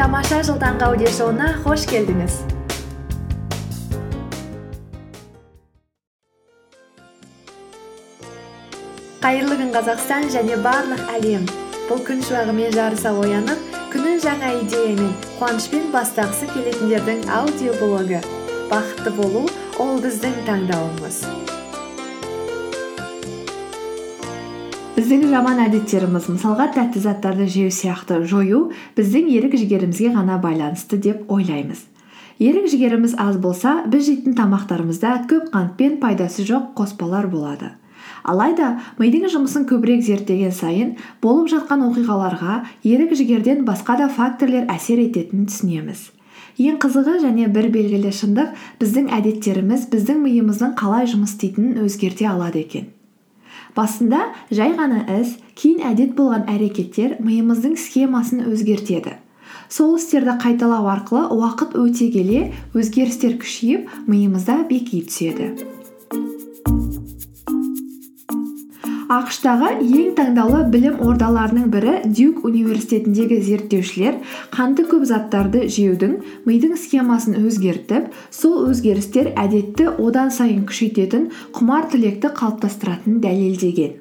тамаша жыл таңғы аудиошоуына қош келдіңіз қайырлы күн қазақстан және барлық әлем. Бұл күн шуағымен жарыса оянып күнін жаңа идеямен қуанышпен бастағысы келетіндердің аудиоблогы. Бақытты болу ол біздің таңдауымыз. Біздің жаман әдеттеріміз мысалға тәтті заттарды жеу сияқты жою біздің ерік жігерімізге ғана байланысты деп ойлаймыз. Ерік жігеріміз аз болса біз жейтін тамақтарымызда көп қант пен пайдасы жоқ қоспалар болады. Алайда мидың жұмысын көбірек зерттеген сайын болып жатқан оқиғаларға ерік жігерден басқа да факторлер әсер ететінін түсінеміз. Ең қызығы және бір белгілі шындық біздің әдеттеріміз біздің миымыздың қалай жұмыс істейтінін өзгерте алады екен. Басында жай ғана іс кейін әдет болған әрекеттер миымыздың схемасын өзгертеді. Сол істерді қайталау арқылы уақыт өте келе өзгерістер күшейіп миымызда беки түседі. Ақш тағы ең таңдаулы білім ордаларының бірі дюк университетіндегі зерттеушілер қанты көп заттарды жеудің мидың схемасын өзгертіп сол өзгерістер әдетті одан сайын күшейтетін құмар тілекті қалыптастыратынын дәлелдеген.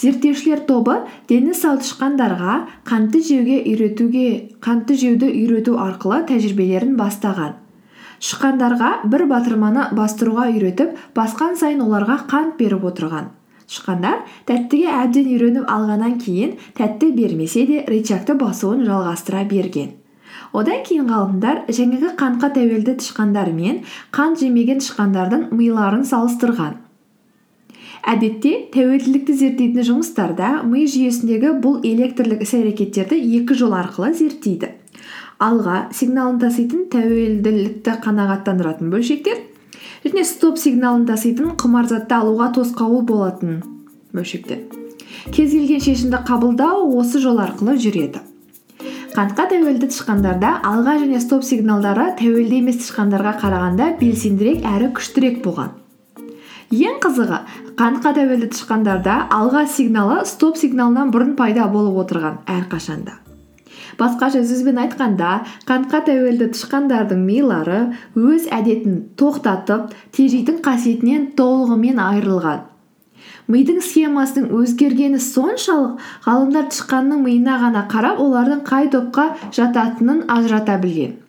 Зерттеушілер тобы дені сау тышқандарға қантты жеуге үйретуге қантты жеуді үйрету арқылы тәжірибелерін бастаған. Тышқандарға бір батырманы бастыруға үйретіп басқан сайын оларға қант беріп отырған. Тышқандар тәттіге әбден үйреніп алғаннан кейін тәтті бермесе де рычагты басуын жалғастыра берген. Одан кейін ғалымдар жаңағы қантқа тәуелді тышқандар мен қант жемеген тышқандардың миларын салыстырған. Әдетте тәуелділікті зерттейтін жұмыстарда ми жүйесіндегі бұл электрлік іс әрекеттерді екі жол арқылы зерттейді. Алға сигналын таситын тәуелділікті қанағаттандыратын бөлшектер және стоп сигналын таситын құмар затты алуға тосқауыл болатын бөлшектер кез келген шешімді қабылдау осы жол арқылы жүреді. Қантқа тәуелді тышқандарда алға және стоп сигналдары тәуелді емес тышқандарға қарағанда белсендірек әрі күштірек болған. Ең қызығы қантқа тәуелді тышқандарда алға сигналы стоп сигналынан бұрын пайда болып отырған әрқашанда. Басқаша сөзбен айтқанда қантқа тәуелді тышқандардың милары өз әдетін тоқтатып тежейтін қасиетінен толығымен айырылған. Мидың схемасының өзгергені соншалық ғалымдар тышқанның миына ғана қарап олардың қай топқа жататынын ажырата білген.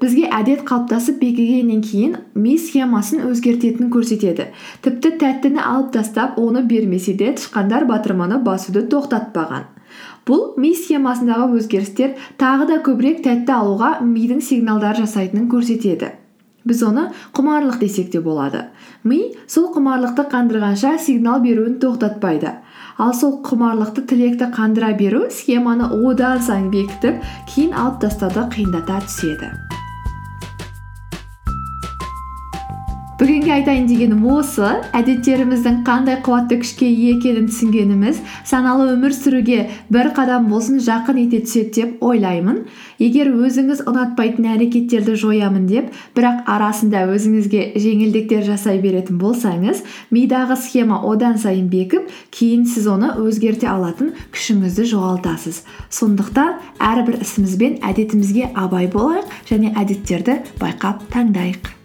Бізге әдет қалыптасып бекігеннен кейін ми схемасын өзгертетінін көрсетеді. Тіпті тәттіні алып тастап оны бермесе де тышқандар батырманы басуды тоқтатпаған. Бұл ми схемасындағы өзгерістер тағы да көбірек тәтті алуға мидың сигналдар жасайтынын көрсетеді. Біз оны құмарлық десек те болады. Ми сол құмарлықты қандырғанша сигнал беруін тоқтатпайды. Ал сол құмарлықты тілекті қандыра беру схеманы одан сайын бекітіп кейін алып тастауды қиындата түседі. Бүгінге айтайын дегенім осы. Әдеттеріміздің қандай қуатты күшке ие екенін түсінгеніміз саналы өмір сүруге бір қадам болсын жақын ете түседі деп ойлаймын. Егер өзіңіз ұнатпайтын әрекеттерді жоямын деп бірақ арасында өзіңізге жеңілдіктер жасай беретін болсаңыз мидағы схема одан сайын бекіп кейін сіз оны өзгерте алатын күшіңізді жоғалтасыз. Сондықтан әрбір ісіміз бен әдетімізге абай болайық және әдеттерді байқап таңдайық.